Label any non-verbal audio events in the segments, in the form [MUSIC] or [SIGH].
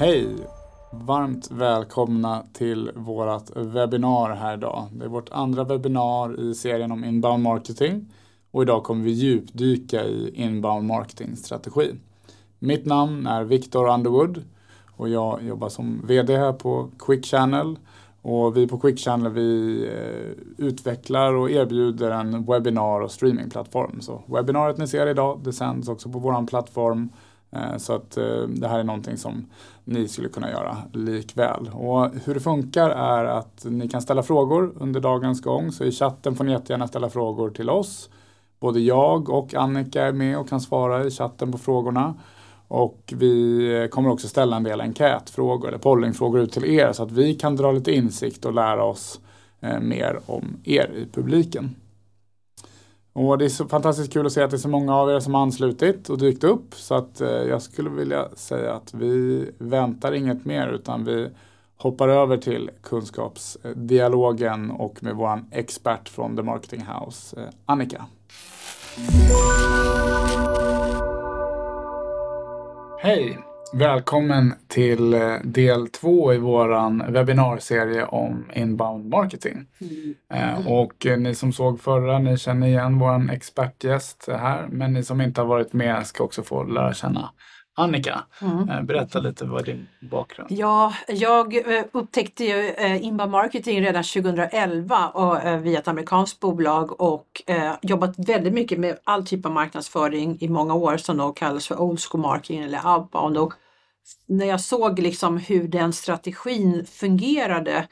Hej! Varmt välkomna till vårt webbinar här idag. Det är vårt andra webbinar i serien om inbound marketing och idag kommer vi djupdyka i inbound marketing strategi. Mitt namn är Viktor Underwood och jag jobbar som VD här på Quick Channel och vi på Quick Channel vi eh, utvecklar och erbjuder en webbinar och streamingplattform. Så webbinariet ni ser idag det sänds också på vår plattform Eh, så att eh, det här är någonting som ni skulle kunna göra likväl. Och hur det funkar är att ni kan ställa frågor under dagens gång. Så i chatten får ni jättegärna ställa frågor till oss. Både jag och Annika är med och kan svara i chatten på frågorna. Och vi eh, kommer också ställa en del enkätfrågor eller pollingfrågor ut till er så att vi kan dra lite insikt och lära oss mer om er i publiken. Och det är så fantastiskt kul att se att det är så många av er som har anslutit och dykt upp. Så att eh, jag skulle vilja säga att vi väntar inget mer utan vi hoppar över till kunskapsdialogen och med vår expert från The Marketing House, eh, Annika. Hej! Välkommen till eh, del två i våran webbinarserie om inbound marketing. Mm. Eh, och eh, ni som såg förra, ni känner igen vår expertgäst här. Men ni som inte har varit med ska också få lära känna Annika, mm. berätta lite vad din bakgrund Ja, jag upptäckte ju inbound marketing redan 2011 och, via ett amerikanskt bolag och jobbat väldigt mycket med all typ av marknadsföring i många år som då kallas för old school marketing eller outbound. Och när jag såg liksom hur den strategin fungerade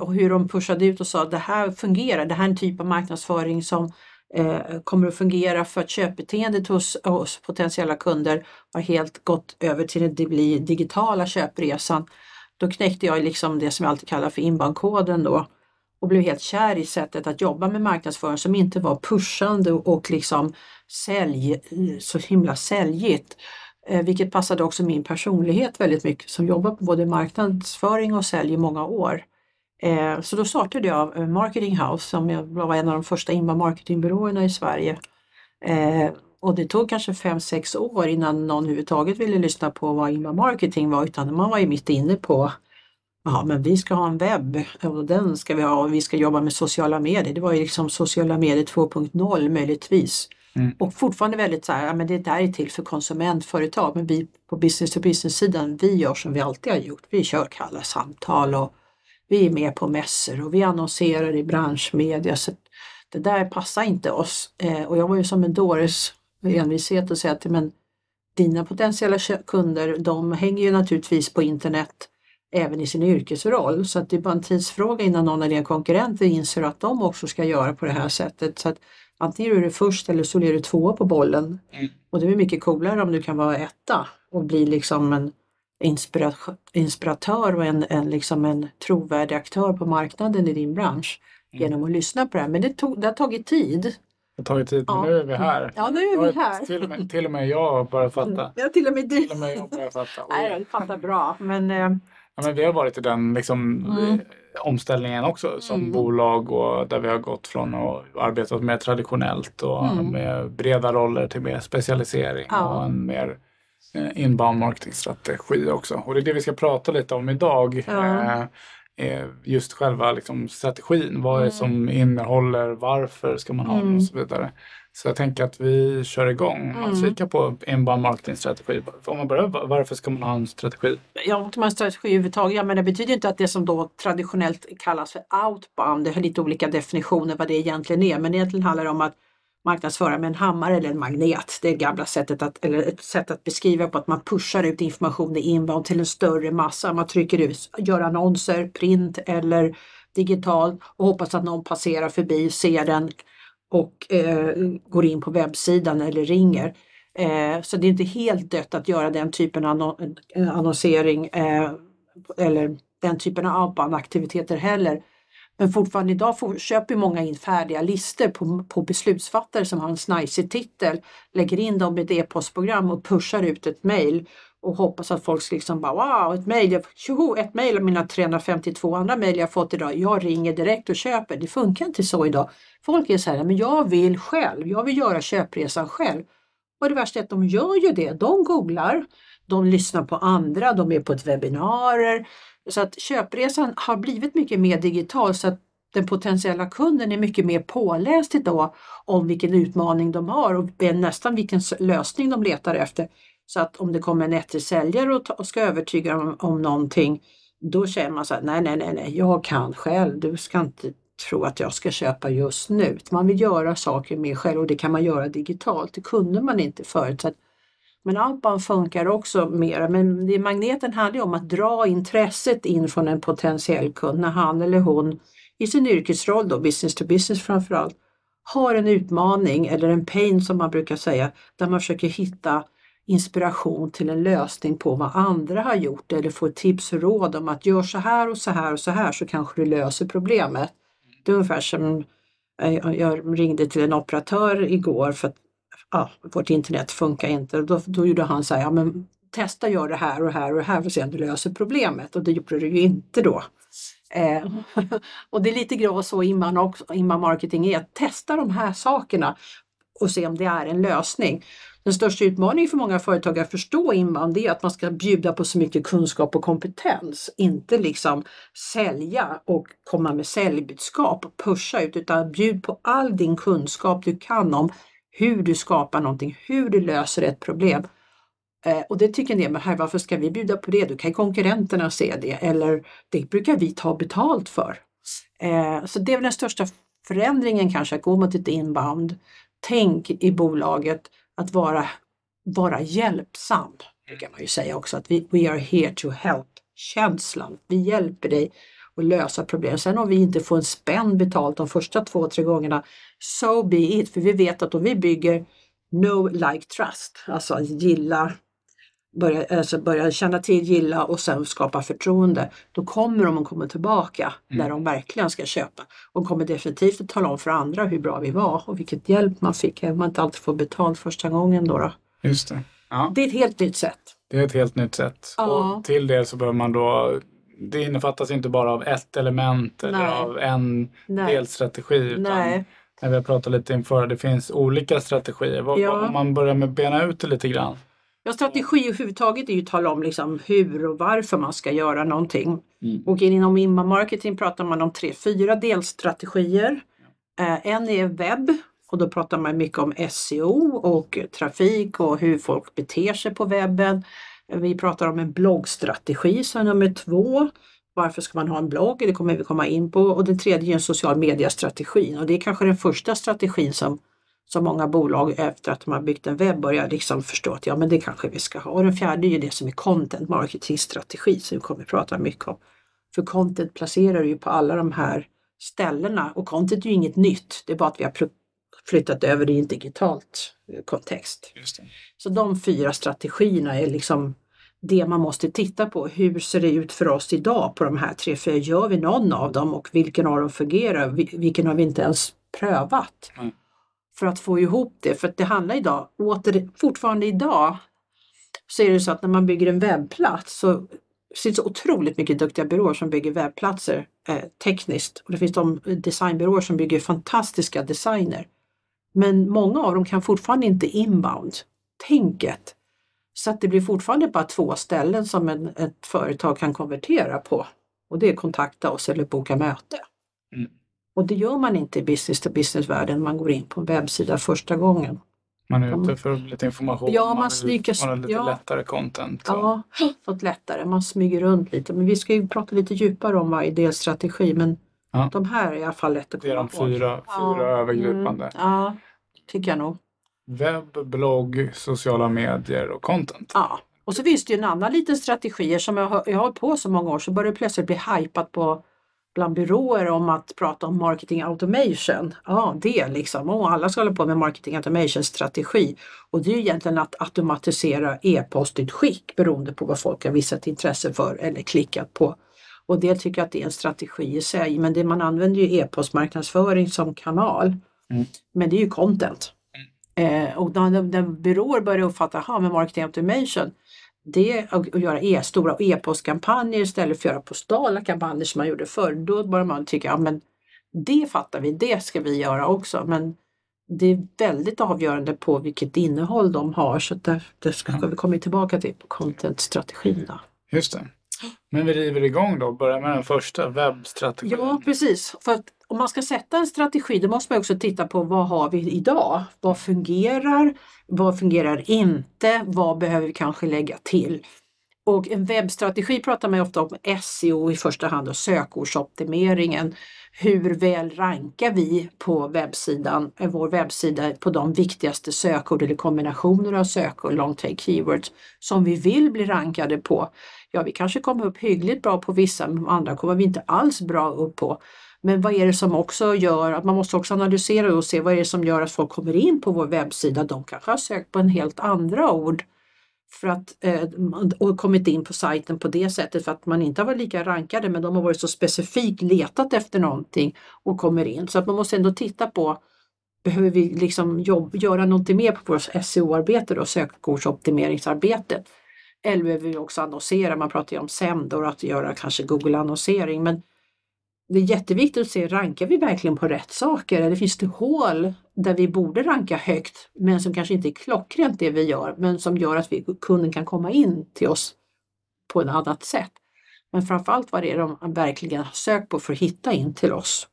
och hur de pushade ut och sa att det här fungerar, det här är en typ av marknadsföring som eh, Eh, kommer att fungera för att köpbeteendet hos, hos potentiella kunder har helt gått över till att digitala köpresan. Då knäckte jag liksom det som jag alltid kallar för inboundkoden då och blev helt kär i sättet att jobba med marknadsföring som inte var pushande och liksom sälj, så himla säljigt. Eh, vilket passade också min personlighet väldigt mycket som jobbar på både marknadsföring och sälj i många år. Eh, så då startade jag eh, Marketing House som jag var en av de första inbound marketingbyråerna i Sverige. Eh, och det tog kanske 5-6 år innan någon överhuvudtaget ville lyssna på vad inbound marketing var utan man var ju mitt inne på Ja, men vi ska ha en webb och den ska vi ha och vi ska jobba med sociala medier. Det var ju liksom sociala medier 2.0 möjligtvis. Mm. Och fortfarande väldigt så här, ja, men det där är till för konsumentföretag men vi på business to business sidan vi gör som vi alltid har gjort. Vi kör kalla samtal och vi är med på mässor och vi annonserar i branschmedia. Så det där passar inte oss. Eh, och jag var ju som en dåres envishet och säga att men dina potentiella kunder de hänger ju naturligtvis på internet även i sin yrkesroll. Så att det är bara en tidsfråga innan någon av dina konkurrenter inser att de också ska göra på det här sättet. Så att antingen är du först eller så är du tvåa på bollen. Mm. Och det är mycket coolare om du kan vara etta och bli liksom en inspiratör och en, en, liksom en trovärdig aktör på marknaden i din bransch mm. genom att lyssna på det här. Men det, tog, det har tagit tid. Det har tagit tid, men ja. nu är vi här. Ja, nu är vi här. Till och med, till och med jag börjar fatta. Ja, till och med du. Till och med jag börjar fatta. [LAUGHS] Nej, du fattar bra. Men, eh... ja, men vi har varit i den liksom, mm omställningen också som mm. bolag och där vi har gått från att arbeta mer traditionellt och mm. med breda roller till mer specialisering ja. och en mer eh, inbound marketingstrategi också. Och det är det vi ska prata lite om idag. Ja. Eh, just själva liksom, strategin. Vad är det mm. som innehåller, varför ska man ha den och så vidare. Så jag tänker att vi kör igång. Man mm. kikar på inbound marketingstrategi. Om man börjar, varför ska man ha en strategi? Ja, man ha en strategi överhuvudtaget. Ja, men det betyder inte att det som då traditionellt kallas för outbound, det har lite olika definitioner vad det egentligen är. Men egentligen handlar det om att marknadsföra med en hammare eller en magnet. Det är gamla sättet att, eller ett sätt att beskriva på att man pushar ut information i inbound till en större massa. Man trycker ut, gör annonser, print eller digitalt och hoppas att någon passerar förbi, ser den, och eh, går in på webbsidan eller ringer. Eh, så det är inte helt dött att göra den typen av eh, annonsering eh, eller den typen av aktiviteter heller. Men fortfarande idag får, köper många in färdiga listor på, på beslutsfattare som har en snajsig titel, lägger in dem i ett e-postprogram och pushar ut ett mail och hoppas att folk ska liksom bara wow, ett mejl, ett mejl av mina 352 andra mejl jag fått idag. Jag ringer direkt och köper. Det funkar inte så idag. Folk är så här, men jag vill själv, jag vill göra köpresan själv. Och det värsta är att de gör ju det. De googlar, de lyssnar på andra, de är på ett webbinarier. Så att köpresan har blivit mycket mer digital så att den potentiella kunden är mycket mer påläst idag om vilken utmaning de har och nästan vilken lösning de letar efter. Så att om det kommer en eftersäljare och ska övertyga om, om någonting, då känner man så här, nej, nej, nej, nej, jag kan själv, du ska inte tro att jag ska köpa just nu. Man vill göra saker mer själv och det kan man göra digitalt. Det kunde man inte förut. Så att, men outbound funkar också mer. Men det, magneten handlar om att dra intresset in från en potentiell kund när han eller hon i sin yrkesroll, då, business to business framförallt, har en utmaning eller en pain som man brukar säga, där man försöker hitta inspiration till en lösning på vad andra har gjort eller få tips och råd om att gör så här och så här och så här så kanske du löser problemet. Det är ungefär som eh, jag ringde till en operatör igår för att ja, vårt internet funkar inte. Då, då gjorde han så här, ja, men testa gör det här och här och här för att se om du löser problemet och det gjorde du ju inte då. Eh, [LAUGHS] och det är lite grann så inbound, också, inbound marketing är, att testa de här sakerna och se om det är en lösning. Den största utmaningen för många företag att förstå inbound är att man ska bjuda på så mycket kunskap och kompetens. Inte liksom sälja och komma med säljbudskap och pusha ut utan bjud på all din kunskap du kan om hur du skapar någonting, hur du löser ett problem. Eh, och det tycker en del, men här, varför ska vi bjuda på det? Då kan konkurrenterna se det eller det brukar vi ta betalt för. Eh, så det är väl den största förändringen kanske, att gå mot ett inbound. Tänk i bolaget att vara, vara hjälpsam, kan man ju säga också, att vi we are here to help känslan. Vi hjälper dig att lösa problem. Sen om vi inte får en spänn betalt de första två, tre gångerna, so be it. För vi vet att om vi bygger no like trust, alltså gilla, börja, alltså börja känna till, gilla och sen skapa förtroende, då kommer de att komma tillbaka mm. när de verkligen ska köpa. Och kommer definitivt att tala om för andra hur bra vi var och vilket hjälp man fick, även om man inte alltid får betalt första gången. Då, då. Just det. Ja. det är ett helt nytt sätt. Det är ett helt nytt sätt. Ja. Och till det så behöver man då det innefattas inte bara av ett element eller Nej. av en Nej. delstrategi. Utan Nej. När vi har pratat lite inför, det finns olika strategier. Ja. Om man börjar med att bena ut det lite grann. Ja, strategi överhuvudtaget är ju att tala om liksom hur och varför man ska göra någonting. Mm. Och inom inbound marketing pratar man om tre, fyra delstrategier. Eh, en är webb och då pratar man mycket om SEO och trafik och hur folk beter sig på webben. Vi pratar om en bloggstrategi som är nummer två. Varför ska man ha en blogg? Det kommer vi komma in på. Och den tredje är en social mediestrategin och det är kanske den första strategin som som många bolag efter att de har byggt en webb börjar liksom förstå att ja men det kanske vi ska ha. Och den fjärde är ju det som är content marketing strategi som vi kommer att prata mycket om. För content placerar du ju på alla de här ställena och content är ju inget nytt. Det är bara att vi har flyttat över i en digitalt eh, kontext. Så de fyra strategierna är liksom det man måste titta på. Hur ser det ut för oss idag på de här tre? För gör vi någon av dem och vilken av dem fungerar? Vilken har vi inte ens prövat? Mm för att få ihop det. För att det handlar idag, åter, fortfarande idag, så är det så att när man bygger en webbplats så finns det otroligt mycket duktiga byråer som bygger webbplatser eh, tekniskt. Och det finns de designbyråer som bygger fantastiska designer. Men många av dem kan fortfarande inte inbound-tänket. Så att det blir fortfarande bara två ställen som en, ett företag kan konvertera på. Och det är kontakta oss eller boka möte. Mm. Och det gör man inte i business to business-världen man går in på en webbsida första gången. Man är ute för lite information, ja, man, man smyger, man lite ja, lättare content. Ja, fått lättare. Man smyger runt lite. Men vi ska ju prata lite djupare om varje delstrategi. Men ja. de här är i alla fall lätt att komma ihåg. Det är de fyra, fyra ja. övergripande. Mm, ja, tycker jag nog. Webb, blogg, sociala medier och content. Ja, och så finns det ju en annan liten strategi som jag har, jag har hållit på så många år så börjar det plötsligt bli hypat på bland byråer om att prata om marketing automation. Ja, det liksom. Och alla ska hålla på med marketing automation strategi. Och det är egentligen att automatisera e-postutskick beroende på vad folk har visat intresse för eller klickat på. Och det tycker jag att det är en strategi i sig. Men det man använder ju e-postmarknadsföring som kanal. Mm. Men det är ju content. Mm. Eh, och när, när byråer börjar uppfatta, ha med marketing automation, det att göra e stora e-postkampanjer istället för att göra postala kampanjer som man gjorde förr, då börjar man tycka, ja men det fattar vi, det ska vi göra också. Men det är väldigt avgörande på vilket innehåll de har så där, det ska Ja. vi komma tillbaka till på content-strategin. Just det. Men vi river igång då och börjar med den första, webbstrategin. Ja, precis. För att om man ska sätta en strategi då måste man också titta på vad har vi idag? Vad fungerar? Vad fungerar inte? Vad behöver vi kanske lägga till? Och en webbstrategi pratar man ofta om SEO i första hand och sökordsoptimeringen. Hur väl rankar vi på webbsidan, eh, vår webbsida på de viktigaste sökord eller kombinationer av sökord, long tail keywords som vi vill bli rankade på? Ja, vi kanske kommer upp hyggligt bra på vissa, men andra kommer vi inte alls bra upp på. Men vad är det som också gör att man måste också analysera och se vad är det som gör att folk kommer in på vår webbsida. De kanske har sökt på en helt andra ord för att, eh, och kommit in på sajten på det sättet för att man inte har varit lika rankade men de har varit så specifikt letat efter någonting och kommer in. Så att man måste ändå titta på Behöver vi liksom jobb, göra någonting mer på vårt SEO-arbete och sökordsoptimeringsarbetet? Eller behöver vi också annonsera? Man pratar ju om SEM då, att göra kanske Google-annonsering. Men det är jätteviktigt att se, rankar vi verkligen på rätt saker? Eller finns det hål där vi borde ranka högt men som kanske inte är klockrent det vi gör men som gör att vi, kunden kan komma in till oss på ett annat sätt. Men framförallt vad det är de verkligen har sökt på för att hitta in till oss.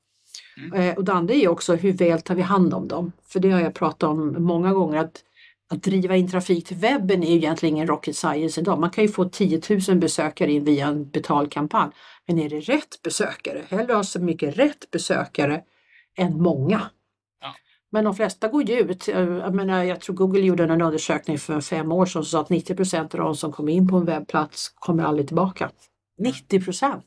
Eh, och det andra är också hur väl tar vi hand om dem? För det har jag pratat om många gånger att att driva in trafik till webben är ju egentligen ingen rocket science idag. Man kan ju få 10 000 besökare in via en betalkampanj. Men är det rätt besökare? Hellre ha så mycket rätt besökare än många. Ja. Men de flesta går ju ut. Jag, menar, jag tror Google gjorde en undersökning för fem år sedan som sa att 90 procent av de som kommer in på en webbplats kommer aldrig tillbaka. 90 procent!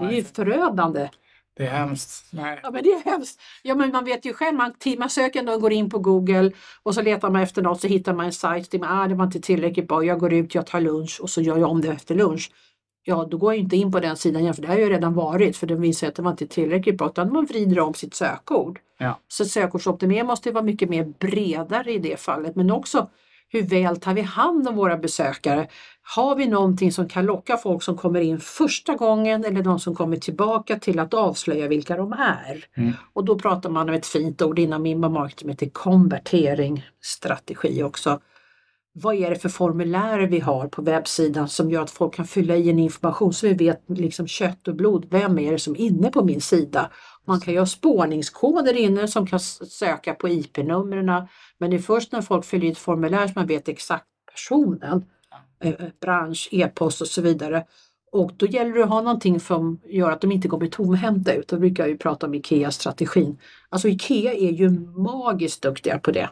Det är ju förödande. Det är hemskt. Nej. Ja men det är hemskt. Ja men man vet ju själv, man, man söker ändå och går in på Google och så letar man efter något så hittar man en sajt. Det, ah, det var inte tillräckligt bra, jag går ut, jag tar lunch och så gör jag om det efter lunch. Ja då går jag inte in på den sidan igen för det har jag ju redan varit för den visar att det var inte tillräckligt bra utan man vrider om sitt sökord. Ja. Så sökordsoptimering måste vara mycket mer bredare i det fallet men också hur väl tar vi hand om våra besökare? Har vi någonting som kan locka folk som kommer in första gången eller de som kommer tillbaka till att avslöja vilka de är? Mm. Och då pratar man om ett fint ord inom inbound marketing som heter konverteringsstrategi också. Vad är det för formulärer vi har på webbsidan som gör att folk kan fylla i en information så vi vet liksom kött och blod. Vem är det som är inne på min sida? Man kan ju ha spårningskoder inne som kan söka på IP-numren. Men det är först när folk fyller i ett formulär som man vet exakt personen. Eh, bransch, e-post och så vidare. Och då gäller det att ha någonting som gör att de inte kommer tomhänta ut. Då brukar jag ju prata om IKEA-strategin. Alltså IKEA är ju magiskt duktiga på det.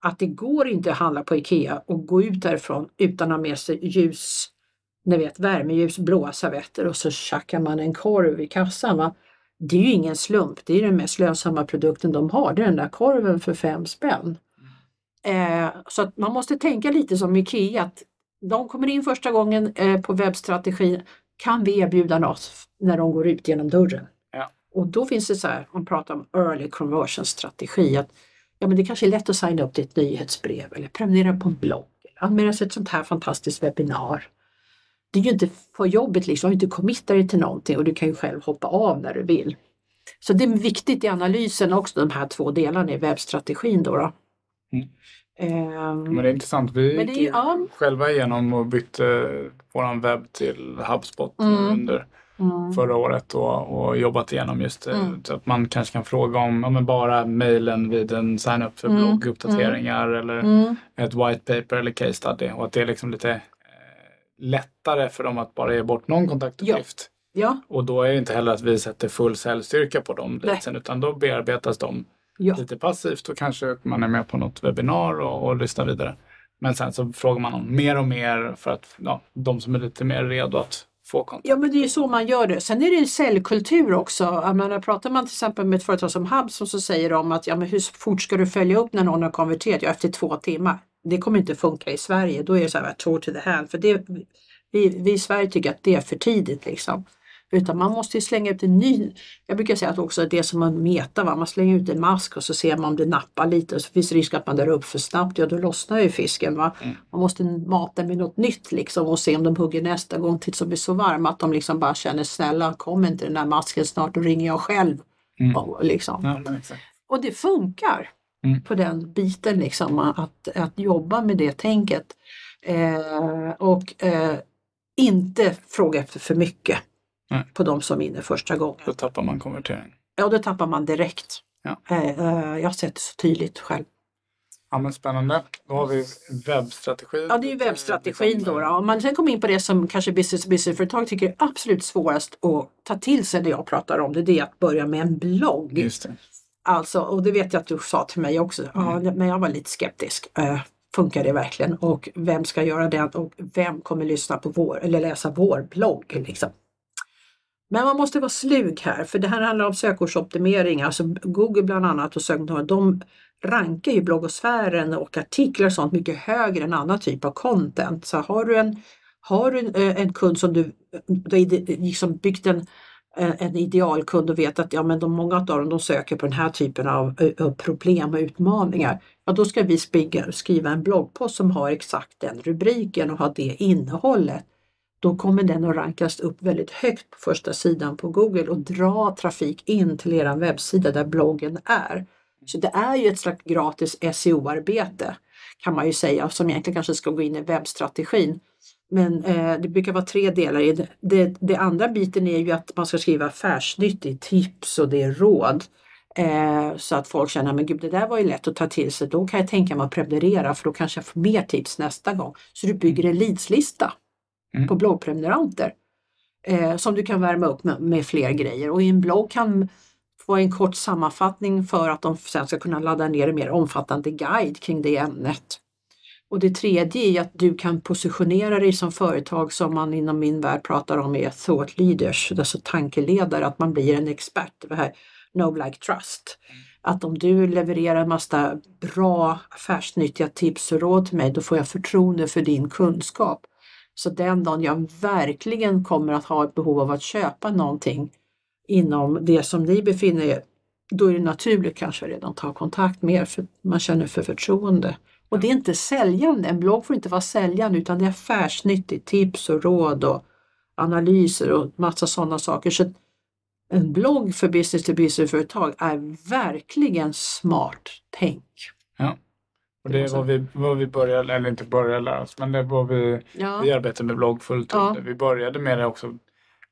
Att det går inte att handla på IKEA och gå ut därifrån utan att ha med sig ljus, ni vet värmeljus, blåa servetter och så tjackar man en korv i kassan. Va? Det är ju ingen slump, det är den mest lönsamma produkten de har, det är den där korven för fem spänn. Eh, så att man måste tänka lite som IKEA, att de kommer in första gången eh, på webbstrategin, kan vi erbjuda något när de går ut genom dörren? Ja. Och då finns det så här, man pratar om early conversion strategi, att ja, men det kanske är lätt att signa upp till ett nyhetsbrev eller prenumerera på en blogg eller anmäla sig till ett sånt här fantastiskt webbinar. Det är ju inte för jobbet liksom, du inte committar dig till någonting och du kan ju själv hoppa av när du vill. Så det är viktigt i analysen också, de här två delarna i webbstrategin då. då. Mm. Ehm, Men det är intressant. Vi gick ju- ja. själva igenom och bytte våran webb till HubSpot Mm. under mm, förra året och, och jobbat igenom just det. Mm. Så att man kanske kan fråga om ja, men bara mejlen vid en sign-up för Mm. blogguppdateringar eller mm, ett white paper eller case study och att det är liksom lite eh, lättare för dem att bara ge bort någon kontaktuppgift. ja, Och då är det inte heller att vi sätter full säljstyrka på de leadsen utan då bearbetas de ja. lite passivt och kanske man är med på något webbinar och, och lyssnar vidare. Men sen så frågar man om mer och mer för att ja, de som är lite mer redo att få kontakt. Ja men det är ju så man gör det. Sen är det en säljkultur också. Jag menar, pratar man till exempel med ett företag som Hubs så säger de att ja, men hur fort ska du följa upp när någon har konverterat? Ja, efter två timmar. Det kommer inte funka i Sverige. Då är det så här, tour to the hand. För det, vi, vi i Sverige tycker att det är för tidigt liksom. Utan man måste ju slänga ut en ny. Jag brukar säga att också det som man metar, va? man slänger ut en mask och så ser man om det nappar lite och så finns det risk att man drar upp för snabbt. Ja då lossnar ju fisken. Va? Mm. Man måste mata med något nytt liksom och se om de hugger nästa gång tills de blir så varma att de liksom bara känner snälla kom inte den där masken snart, då ringer jag själv. Mm. Och, liksom. Ja. Och det funkar Mm. på den biten liksom att, att jobba med det tänket. Eh, och eh, inte fråga efter för mycket Nej. på de som är inne första gången. Då tappar man konvertering. Ja, då tappar man direkt. Ja. Eh, eh, jag har sett det så tydligt själv. Ja men spännande. Då har vi webbstrategi. Ja, det är ju webbstrategin då. då. Om man sen kommer in på det som kanske business business företag tycker är absolut svårast att ta till sig när jag pratar om det, det är att börja med en blogg. Just det. Alltså, och det vet jag att du sa till mig också, ja, men jag var lite skeptisk. Eh, funkar det verkligen? Och vem ska göra det? Och vem kommer lyssna på vår eller läsa vår blogg? Liksom? Men man måste vara slug här, för det här handlar om sökordsoptimering. Alltså Google bland annat och sökmotorer, de rankar ju bloggosfären och artiklar och sånt mycket högre än annan typ av content. Så har du en, har du en, eh, en kund som du, eh, du har liksom byggt en, eh, en idealkund och vet att ja, men de, många av dem de söker på den här typen av, av problem och utmaningar. Ja, då ska vi spiga, skriva en bloggpost som har exakt den rubriken och har det innehållet. Då kommer den att rankas upp väldigt högt på första sidan på Google och dra trafik in till er webbsida där bloggen är. Så det är ju ett slags gratis SEO-arbete kan man ju säga som egentligen kanske ska gå in i webbstrategin. Men eh, det brukar vara tre delar i det. det. Det andra biten är ju att man ska skriva affärsnyttigt, tips och det är råd. Eh, så att folk känner, men gud det där var ju lätt att ta till sig. Då kan jag tänka mig att prenumerera för då kanske jag får mer tips nästa gång. Så du bygger en leadslista Mm. på bloggprenumeranter. Eh, som du kan värma upp med, med fler grejer. Och i en blogg kan få en kort sammanfattning för att de sen ska kunna ladda ner en mer omfattande guide kring det ämnet. Och det tredje är att du kan positionera dig som företag som man inom min värld pratar om är thought leaders, alltså tankeledare, att man blir en expert. Det här know like trust. Att om du levererar en massa bra affärsnyttiga tips och råd till mig, då får jag förtroende för din kunskap. Så den dagen jag verkligen kommer att ha ett behov av att köpa någonting inom det som ni befinner er då är det naturligt kanske att redan ta kontakt med er för man känner för förtroende. Och det är inte säljande, en blogg får inte vara säljande utan det är affärsnyttigt, tips och råd och analyser och massa sådana saker. Så en blogg för business to business företag är verkligen smart tänk. Och det är vad vi, vad vi började, eller inte började lära oss, men det var vi, Ja. vi arbetar med blogg fullt Ja. Vi började med det också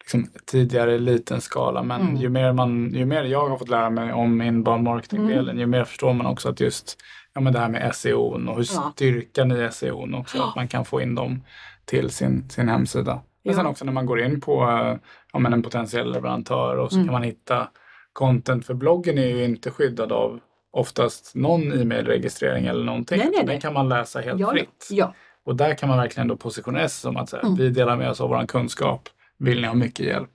liksom, tidigare i liten skala, men Mm. ju, mer man, ju mer jag har fått lära mig om inbound marketing-delen, Mm. ju mer förstår man också att just ja, men det här med SEO och hur Ja. styrkan i SEO också, att man kan få in dem till sin, sin hemsida. Men sen också när man går in på eh, ja, men en potentiell leverantör och så Mm. kan man hitta content, för bloggen är ju inte skyddad av oftast någon e-mailregistrering eller någonting. Nej, nej, nej. Den kan man läsa helt Ja, fritt. ja. Och där kan man verkligen då positionera sig som att säga, Mm. vi delar med oss av vår kunskap. Vill ni ha mycket hjälp?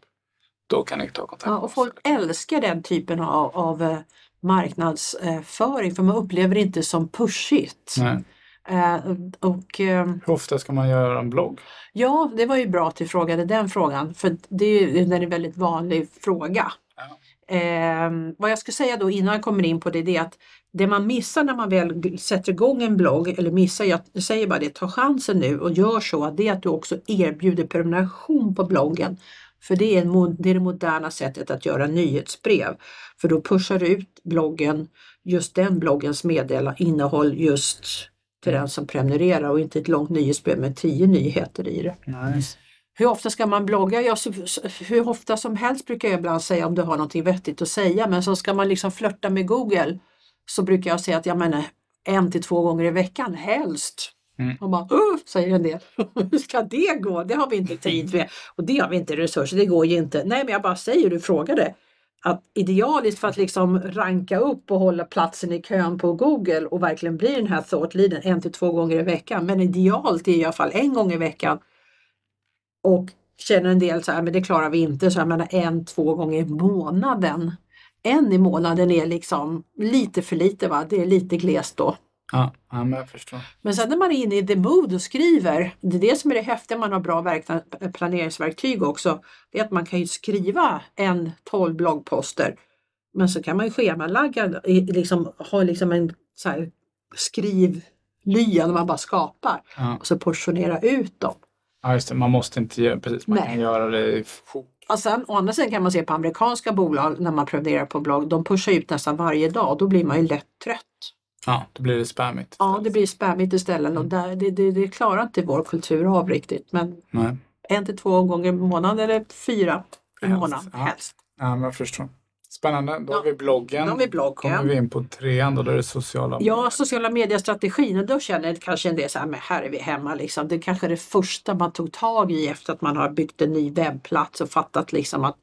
Då kan ni ta kontakt Ja, och folk älskar den typen av, av eh, marknadsföring för man upplever det inte som pushigt. Nej. Eh, och, eh, Hur ofta ska man göra en blogg? ja, det var ju bra att du frågade den frågan för det är ju den är en väldigt vanlig fråga. Eh, vad jag skulle säga då innan jag kommer in på det, det är att det man missar när man väl sätter igång en blogg, eller missar, jag säger bara det, ta chansen nu och gör så att det är att du också erbjuder prenumeration på bloggen. För det är, en, det är det moderna sättet att göra nyhetsbrev. För då pushar du ut bloggen, just den bloggens meddela innehåll just till den som prenumererar och inte ett långt nyhetsbrev med tio nyheter i det. Nice. Hur ofta ska man blogga? Ja, så, hur ofta som helst brukar jag ibland säga om du har någonting vettigt att säga. Men så ska man liksom flörta med Google så brukar jag säga att jag menar en till två gånger i veckan helst. Mm. Och bara, "Åh", säger en del. [LAUGHS] Hur ska det gå? Det har vi inte tid med och det har vi inte resurser. Det går ju inte. Nej, men jag bara säger, du frågade. Att idealiskt för att liksom ranka upp och hålla platsen i kön på Google och verkligen bli den här thought leadern en till två gånger i veckan. Men idealt är i alla fall en gång i veckan och känner en del så här, men det klarar vi inte, så jag menar en, två gånger i månaden. En i månaden är liksom lite för lite va, det är lite glest då. Ja, ja, men jag förstår. Men sen när man är inne i the mood och skriver, det är det som är det häftiga man har bra verkna- planeringsverktyg också, det är att man kan ju skriva en 12 bloggposter. Men så kan man ju schemalägga, i- liksom, ha liksom en så här skrivlya där man bara skapar Ja. och så portionera ut dem. Ja, just det. Man måste inte göra, precis, man Nej. kan göra det i Och sen, å andra sidan kan man se på amerikanska bolag när man prenumererar på blogg, de pushar ut nästan varje dag. Då blir man ju lätt trött. Ja, då blir det spammigt. Ja, det blir spammigt istället och där, det, det, det klarar inte vår kultur av riktigt. Men Nej. en till två gånger i månaden eller fyra i Helst, månaden ja. helst. Ja, men jag förstår. Spännande. Då Ja, har vi bloggen. Då har vi bloggen. kommer vi in på trean då, är det sociala Ja, sociala mediestrategin och då känner kanske en del så här, men här är vi hemma liksom. Det är kanske är det första man tog tag i efter att man har byggt en ny webbplats och fattat liksom att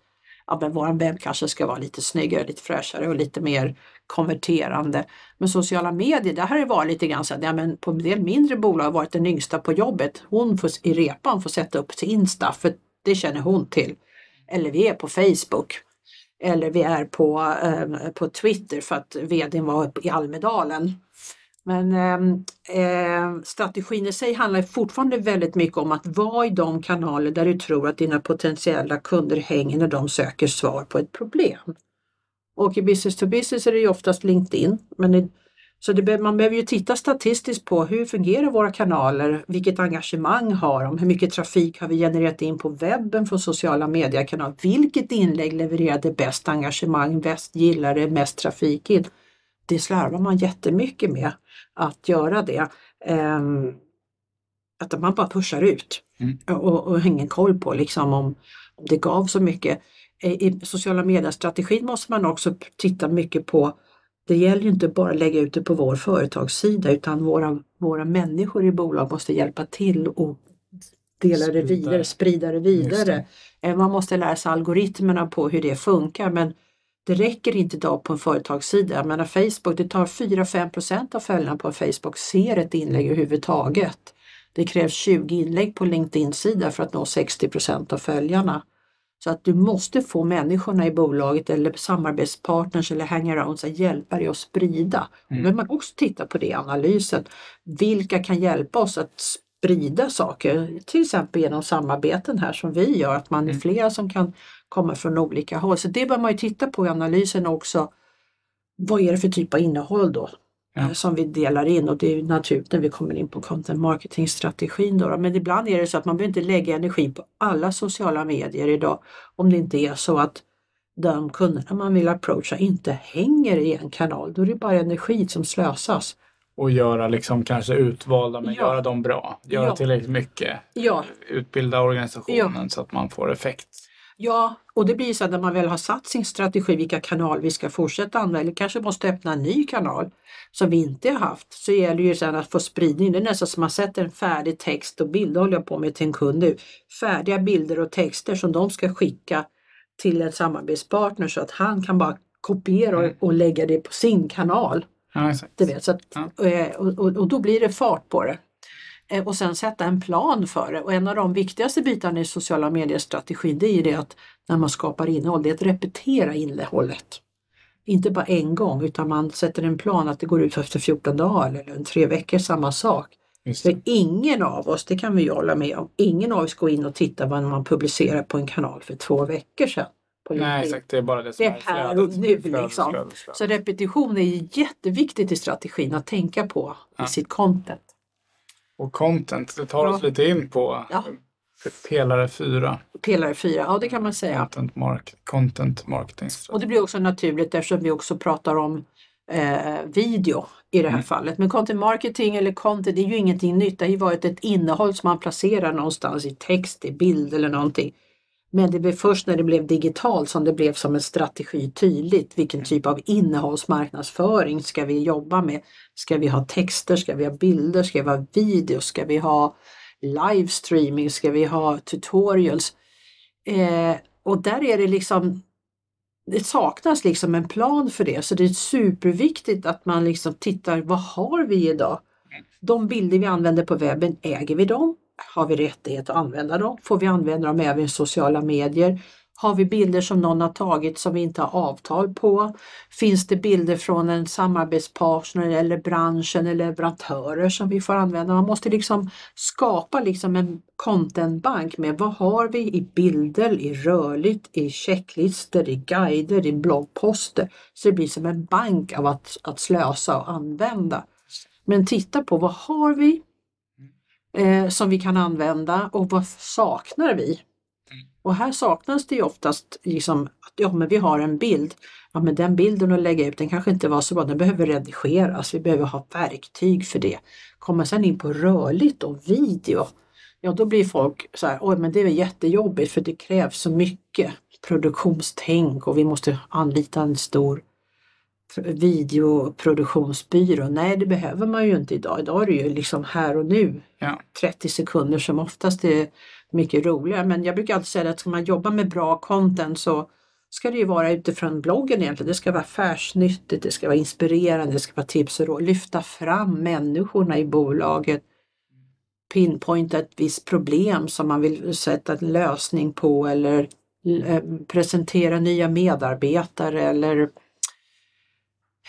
ja, men våran webb kanske ska vara lite snyggare, lite fräschare och lite mer konverterande. Men sociala medier, där har det varit lite grann så att ja, men på en del mindre bolag har varit den yngsta på jobbet. Hon får, i repan får sätta upp till Insta för det känner hon till. Eller vi är på Facebook. Eller vi är på, eh, på Twitter för att vdn var uppe i Almedalen. Men eh, strategin i sig handlar fortfarande väldigt mycket om att vara i de kanaler där du tror att dina potentiella kunder hänger när de söker svar på ett problem. Och i business to business är det ju oftast LinkedIn. Men så det, man behöver ju titta statistiskt på hur fungerar våra kanaler, vilket engagemang har de, hur mycket trafik har vi genererat in på webben från sociala mediekanaler, vilket inlägg levererade bäst engagemang, bäst gillare, mest trafik in. Det slarvar man jättemycket med att göra det. Ehm, att man bara pushar ut Mm. och, och har ingen koll på liksom om, om det gav så mycket. I, sociala mediestrategin måste man också titta mycket på det gäller ju inte bara att lägga ut det på vår företagssida utan våra, våra människor i bolag måste hjälpa till och dela det Sprida vidare, det. sprida det vidare. Eh, Man måste lära sig algoritmerna på hur det funkar men det räcker inte idag på en företagssida. Jag menar Facebook, det tar 4-5% av följarna på Facebook ser ett inlägg överhuvudtaget. Det krävs 20 inlägg på LinkedIn-sida för att nå 60% av följarna. Så att du måste få människorna i bolaget eller samarbetspartners eller hangarounds att hjälpa dig att sprida. Mm. Men man också titta på det i analysen. Vilka kan hjälpa oss att sprida saker? Till exempel genom samarbeten här som vi gör, att man är Mm. flera som kan komma från olika håll. Så det bör man ju titta på i analysen också. Vad är det för typ av innehåll då? Ja. eh, Som vi delar in och det är naturligt när vi kommer in på content marketing-strategin. Då, då. Men ibland är det så att man behöver inte lägga energi på alla sociala medier idag om det inte är så att de kunderna man vill approacha inte hänger i en kanal. Då är det bara energi som slösas. Och göra liksom kanske utvalda men Ja. göra dem bra. Göra Ja. tillräckligt mycket. Ja, Utbilda organisationen så att man får effekt. Ja, och det blir så att när man väl har satt sin strategi vilka kanaler vi ska fortsätta använda, eller kanske måste öppna en ny kanal som vi inte har haft, så gäller det ju sen att få spridning. Det är nästan som man sätter en färdig text och bild, håller jag på med till en kund nu. Färdiga bilder och texter som de ska skicka till en samarbetspartner så att han kan bara kopiera och, och lägga det på sin kanal. Ja. Du vet, så att, eh, och, och, och då blir det fart på det. Eh, Och sen sätta en plan för det. Och en av de viktigaste bitarna i sociala medier-strategin det är ju det att när man skapar innehåll, det är att repetera innehållet. Inte bara en gång utan man sätter en plan att det går ut efter 14 dagar eller en tre veckor, samma sak. För ingen av oss, det kan vi ju hålla med om, ingen av oss går in och tittar vad man publicerar på en kanal för två veckor sedan. Nej, exakt. Det är bara det som Det är här och nu, liksom. Så repetition är jätteviktigt i strategin att tänka på Ja. i sitt content. Och content, det tar oss Ja. lite in på Ja. pelare fyra. Pelare 4, ja det kan man säga. Content, mark content marketing. Och det blir också naturligt eftersom vi också pratar om eh, video i det här Mm. fallet. Men content marketing eller content det är ju ingenting nytt. Det har ju varit ett innehåll som man placerar någonstans i text, i bild eller någonting. Men det blev först när det blev digitalt som det blev som en strategi tydligt. Vilken typ av innehållsmarknadsföring ska vi jobba med? Ska vi ha texter? Ska vi ha bilder? Ska vi ha video? Ska vi ha livestreaming? Ska vi ha tutorials? Eh, och där är det liksom det saknas liksom en plan för det så det är superviktigt att man liksom tittar vad har vi idag? De bilder vi använder på webben, äger vi dem? Har vi rättighet att använda dem? Får vi använda dem även i sociala medier? Har vi bilder som någon har tagit som vi inte har avtal på? Finns det bilder från en samarbetspartner eller branschen eller leverantörer som vi får använda? Man måste liksom skapa liksom en contentbank med vad har vi i bilder, i rörligt, i checklistor, i guider, i bloggposter. Så det blir som en bank av att, att slösa och använda. Men titta på vad har vi eh, som vi kan använda och vad saknar vi? Och här saknas det ju oftast liksom att ja, men vi har en bild. Ja, men den bilden att lägga ut den kanske inte var så bra, den behöver redigeras. Vi behöver ha verktyg för det. Kommer sen in på rörligt och video, ja då blir folk så här, oj men det är jättejobbigt för det krävs så mycket produktionstänk och vi måste anlita en stor videoproduktionsbyrå. Nej, det behöver man ju inte idag. Idag är det ju liksom här och nu. Ja. 30 sekunder som oftast är mycket roligare. Men jag brukar alltid säga att ska man jobba med bra content så ska det ju vara utifrån bloggen egentligen. Det ska vara affärsnyttigt, det ska vara inspirerande, det ska vara tips och råd. Lyfta fram människorna i bolaget. Pinpointa ett visst problem som man vill sätta en lösning på eller eh, presentera nya medarbetare eller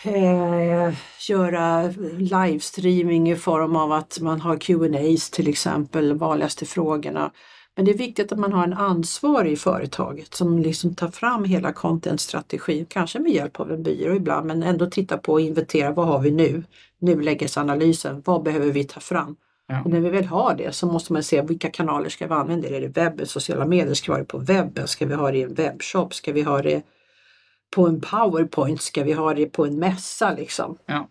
eh, göra livestreaming i form av att man har Q&As till exempel, vanligaste frågorna. Men det är viktigt att man har en ansvarig i företaget som liksom tar fram hela contentstrategin, kanske med hjälp av en byrå ibland, men ändå titta på och inventera vad har vi nu? Nulägesanalysen, vad behöver vi ta fram? Ja. Och när vi väl har det så måste man se vilka kanaler ska vi använda? Är det webben, sociala medier? Ska vi ha det på webben? Ska vi ha det i en webbshop? Ska vi ha det på en powerpoint? Ska vi ha det på en mässa liksom? Ja,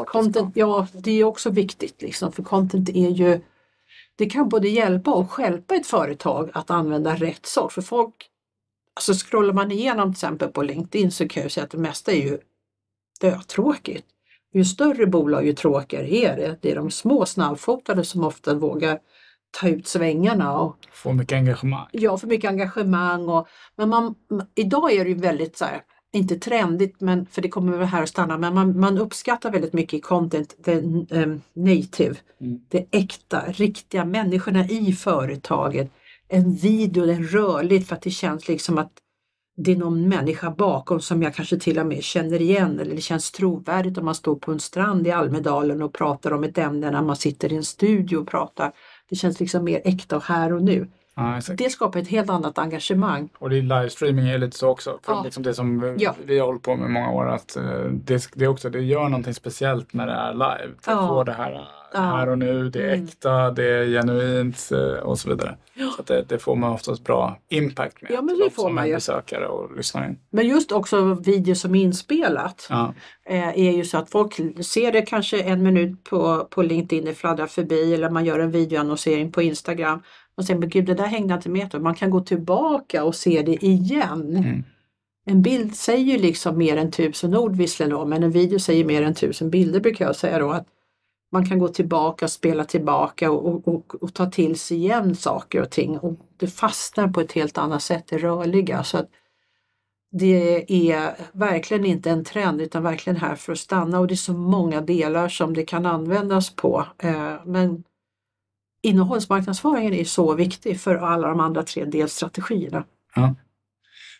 Det, content, ja, det är också viktigt liksom, för content är ju det kan både hjälpa och stjälpa ett företag att använda rätt sort. För folk, alltså scrollar man igenom till exempel på LinkedIn så kan jag säga att det mesta är ju dötråkigt. Ju större bolag ju tråkigare är det. Det är de små snabbfotade som ofta vågar ta ut svängarna och Få mycket engagemang. ja, för mycket engagemang. Och, men man, idag är det ju väldigt så här, inte trendigt, men, för det kommer väl här att stanna, men man, man uppskattar väldigt mycket i content, the um, native, Mm. det äkta, riktiga människorna i företaget. En video, den rörligt för att det känns liksom att det är någon människa bakom som jag kanske till och med känner igen eller det känns trovärdigt om man står på en strand i Almedalen och pratar om ett ämne när man sitter i en studio och pratar. Det känns liksom mer äkta och här och nu. Exakt. Det skapar ett helt annat engagemang. Och det är livestreaming är lite så också. För Ja. liksom det som vi- Ja. vi har hållit på med många år. Att eh, det, det, är också, det gör någonting speciellt när det är live. Det Ja. får det här eh, här och nu. Det är Mm. äkta, det är genuint eh, och så vidare. Så att det, det får man oftast bra impact med. Ja, men det de får som man är ju. besökare och lyssnar in. Men just också video som är inspelat Ja. är ju så att folk ser det kanske en minut på, på LinkedIn, det fladdrar förbi eller man gör en videoannonsering på Instagram och sen, men gud det där hängde inte med och Man kan gå tillbaka och se det igen. Mm. En bild säger ju liksom mer än tusen ord visserligen då, men en video säger mer än tusen bilder brukar jag säga då. Att man kan gå tillbaka, spela tillbaka och, och, och, och ta till sig igen saker och ting. Och det fastnar på ett helt annat sätt, det rörliga. Så att det är verkligen inte en trend utan verkligen här för att stanna och det är så många delar som det kan användas på. Eh, Men innehållsmarknadsföringen är så viktig för alla de andra tre delstrategierna.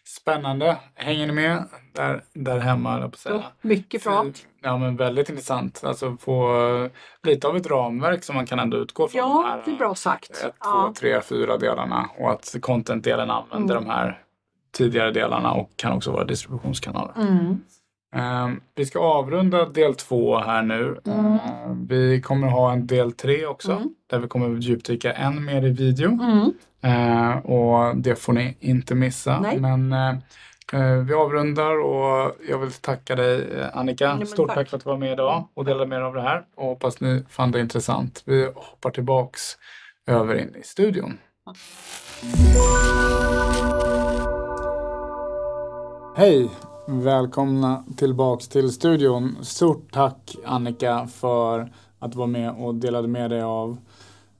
Spännande. Hänger ni med där, där hemma? På. Så, mycket bra. Ja, men väldigt intressant. Alltså få eh, lite av ett ramverk som man kan ändå utgå från. de Ja, här, det är bra sagt. ett, två, Ja. tre, fyra delarna och att content-delen använder Mm. de här tidigare delarna och kan också vara distributionskanaler. Mm. Eh, vi ska avrunda del två här nu. Mm. Vi kommer ha en del tre också Mm. där vi kommer djupdyka än mer i video. Mm. Eh, och det får ni inte missa. Nej. Men eh, eh, vi avrundar och jag vill tacka dig eh, Annika. Men Stort tack. tack. för att du var med idag och delade med er av det här. Och hoppas ni fann det intressant. Vi hoppar tillbaks över in i studion. Hej! Välkomna tillbaks till studion. Stort tack Annika för att du var med och delade med dig av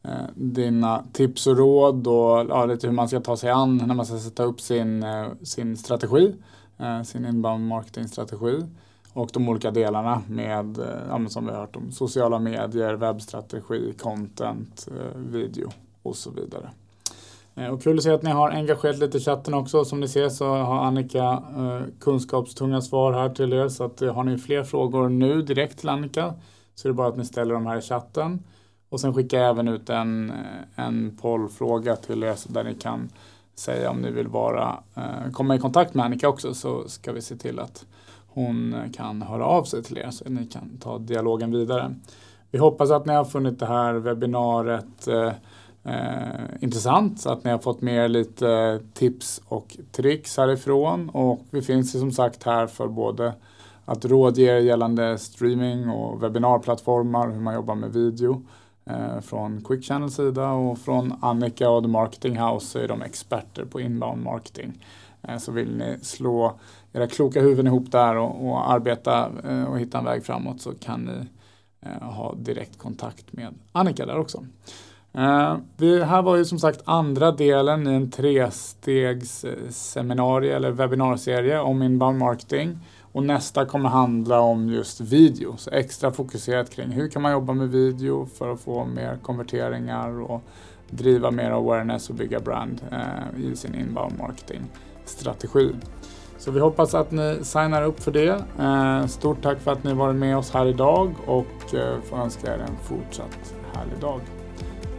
eh, dina tips och råd och ja, lite hur man ska ta sig an när man ska sätta upp sin, eh, sin strategi, eh, sin inbound marketing strategi och de olika delarna med, eh, ja, men som vi har hört om, sociala medier, webbstrategi, content, eh, video och så vidare. Eh, och kul att se att ni har engagerat lite i chatten också. Som ni ser så har Annika eh, kunskapstunga svar här till er. Så att, eh, har ni fler frågor nu direkt till Annika så är det bara att ni ställer dem här i chatten. Och sen skickar jag även ut en, eh, en pollfråga till er där ni kan säga om ni vill vara, eh, komma i kontakt med Annika också så ska vi se till att hon kan höra av sig till er så att ni kan ta dialogen vidare. Vi hoppas att ni har funnit det här webbinariet eh, intressant att ni har fått med er lite eh, tips och tricks härifrån och vi finns ju som sagt här för både att rådge er gällande streaming och webbinarplattformar, hur man jobbar med video eh, från Quick Channel sida och från Annika och The Marketing House så är de experter på inbound marketing. Eh, så vill ni slå era kloka huvuden ihop där och, och arbeta eh, och hitta en väg framåt så kan ni eh, ha direkt kontakt med Annika där också. Eh, det här var ju som sagt andra delen i en trestegsseminarie eller webbinarserie om inbound marketing. Och nästa kommer handla om just video, så extra fokuserat kring hur kan man jobba med video för att få mer konverteringar och driva mer awareness och bygga brand eh, i sin inbound marketing strategi. Så vi hoppas att ni signar upp för det. Eh, stort tack för att ni varit med oss här idag och får önska er en fortsatt härlig dag.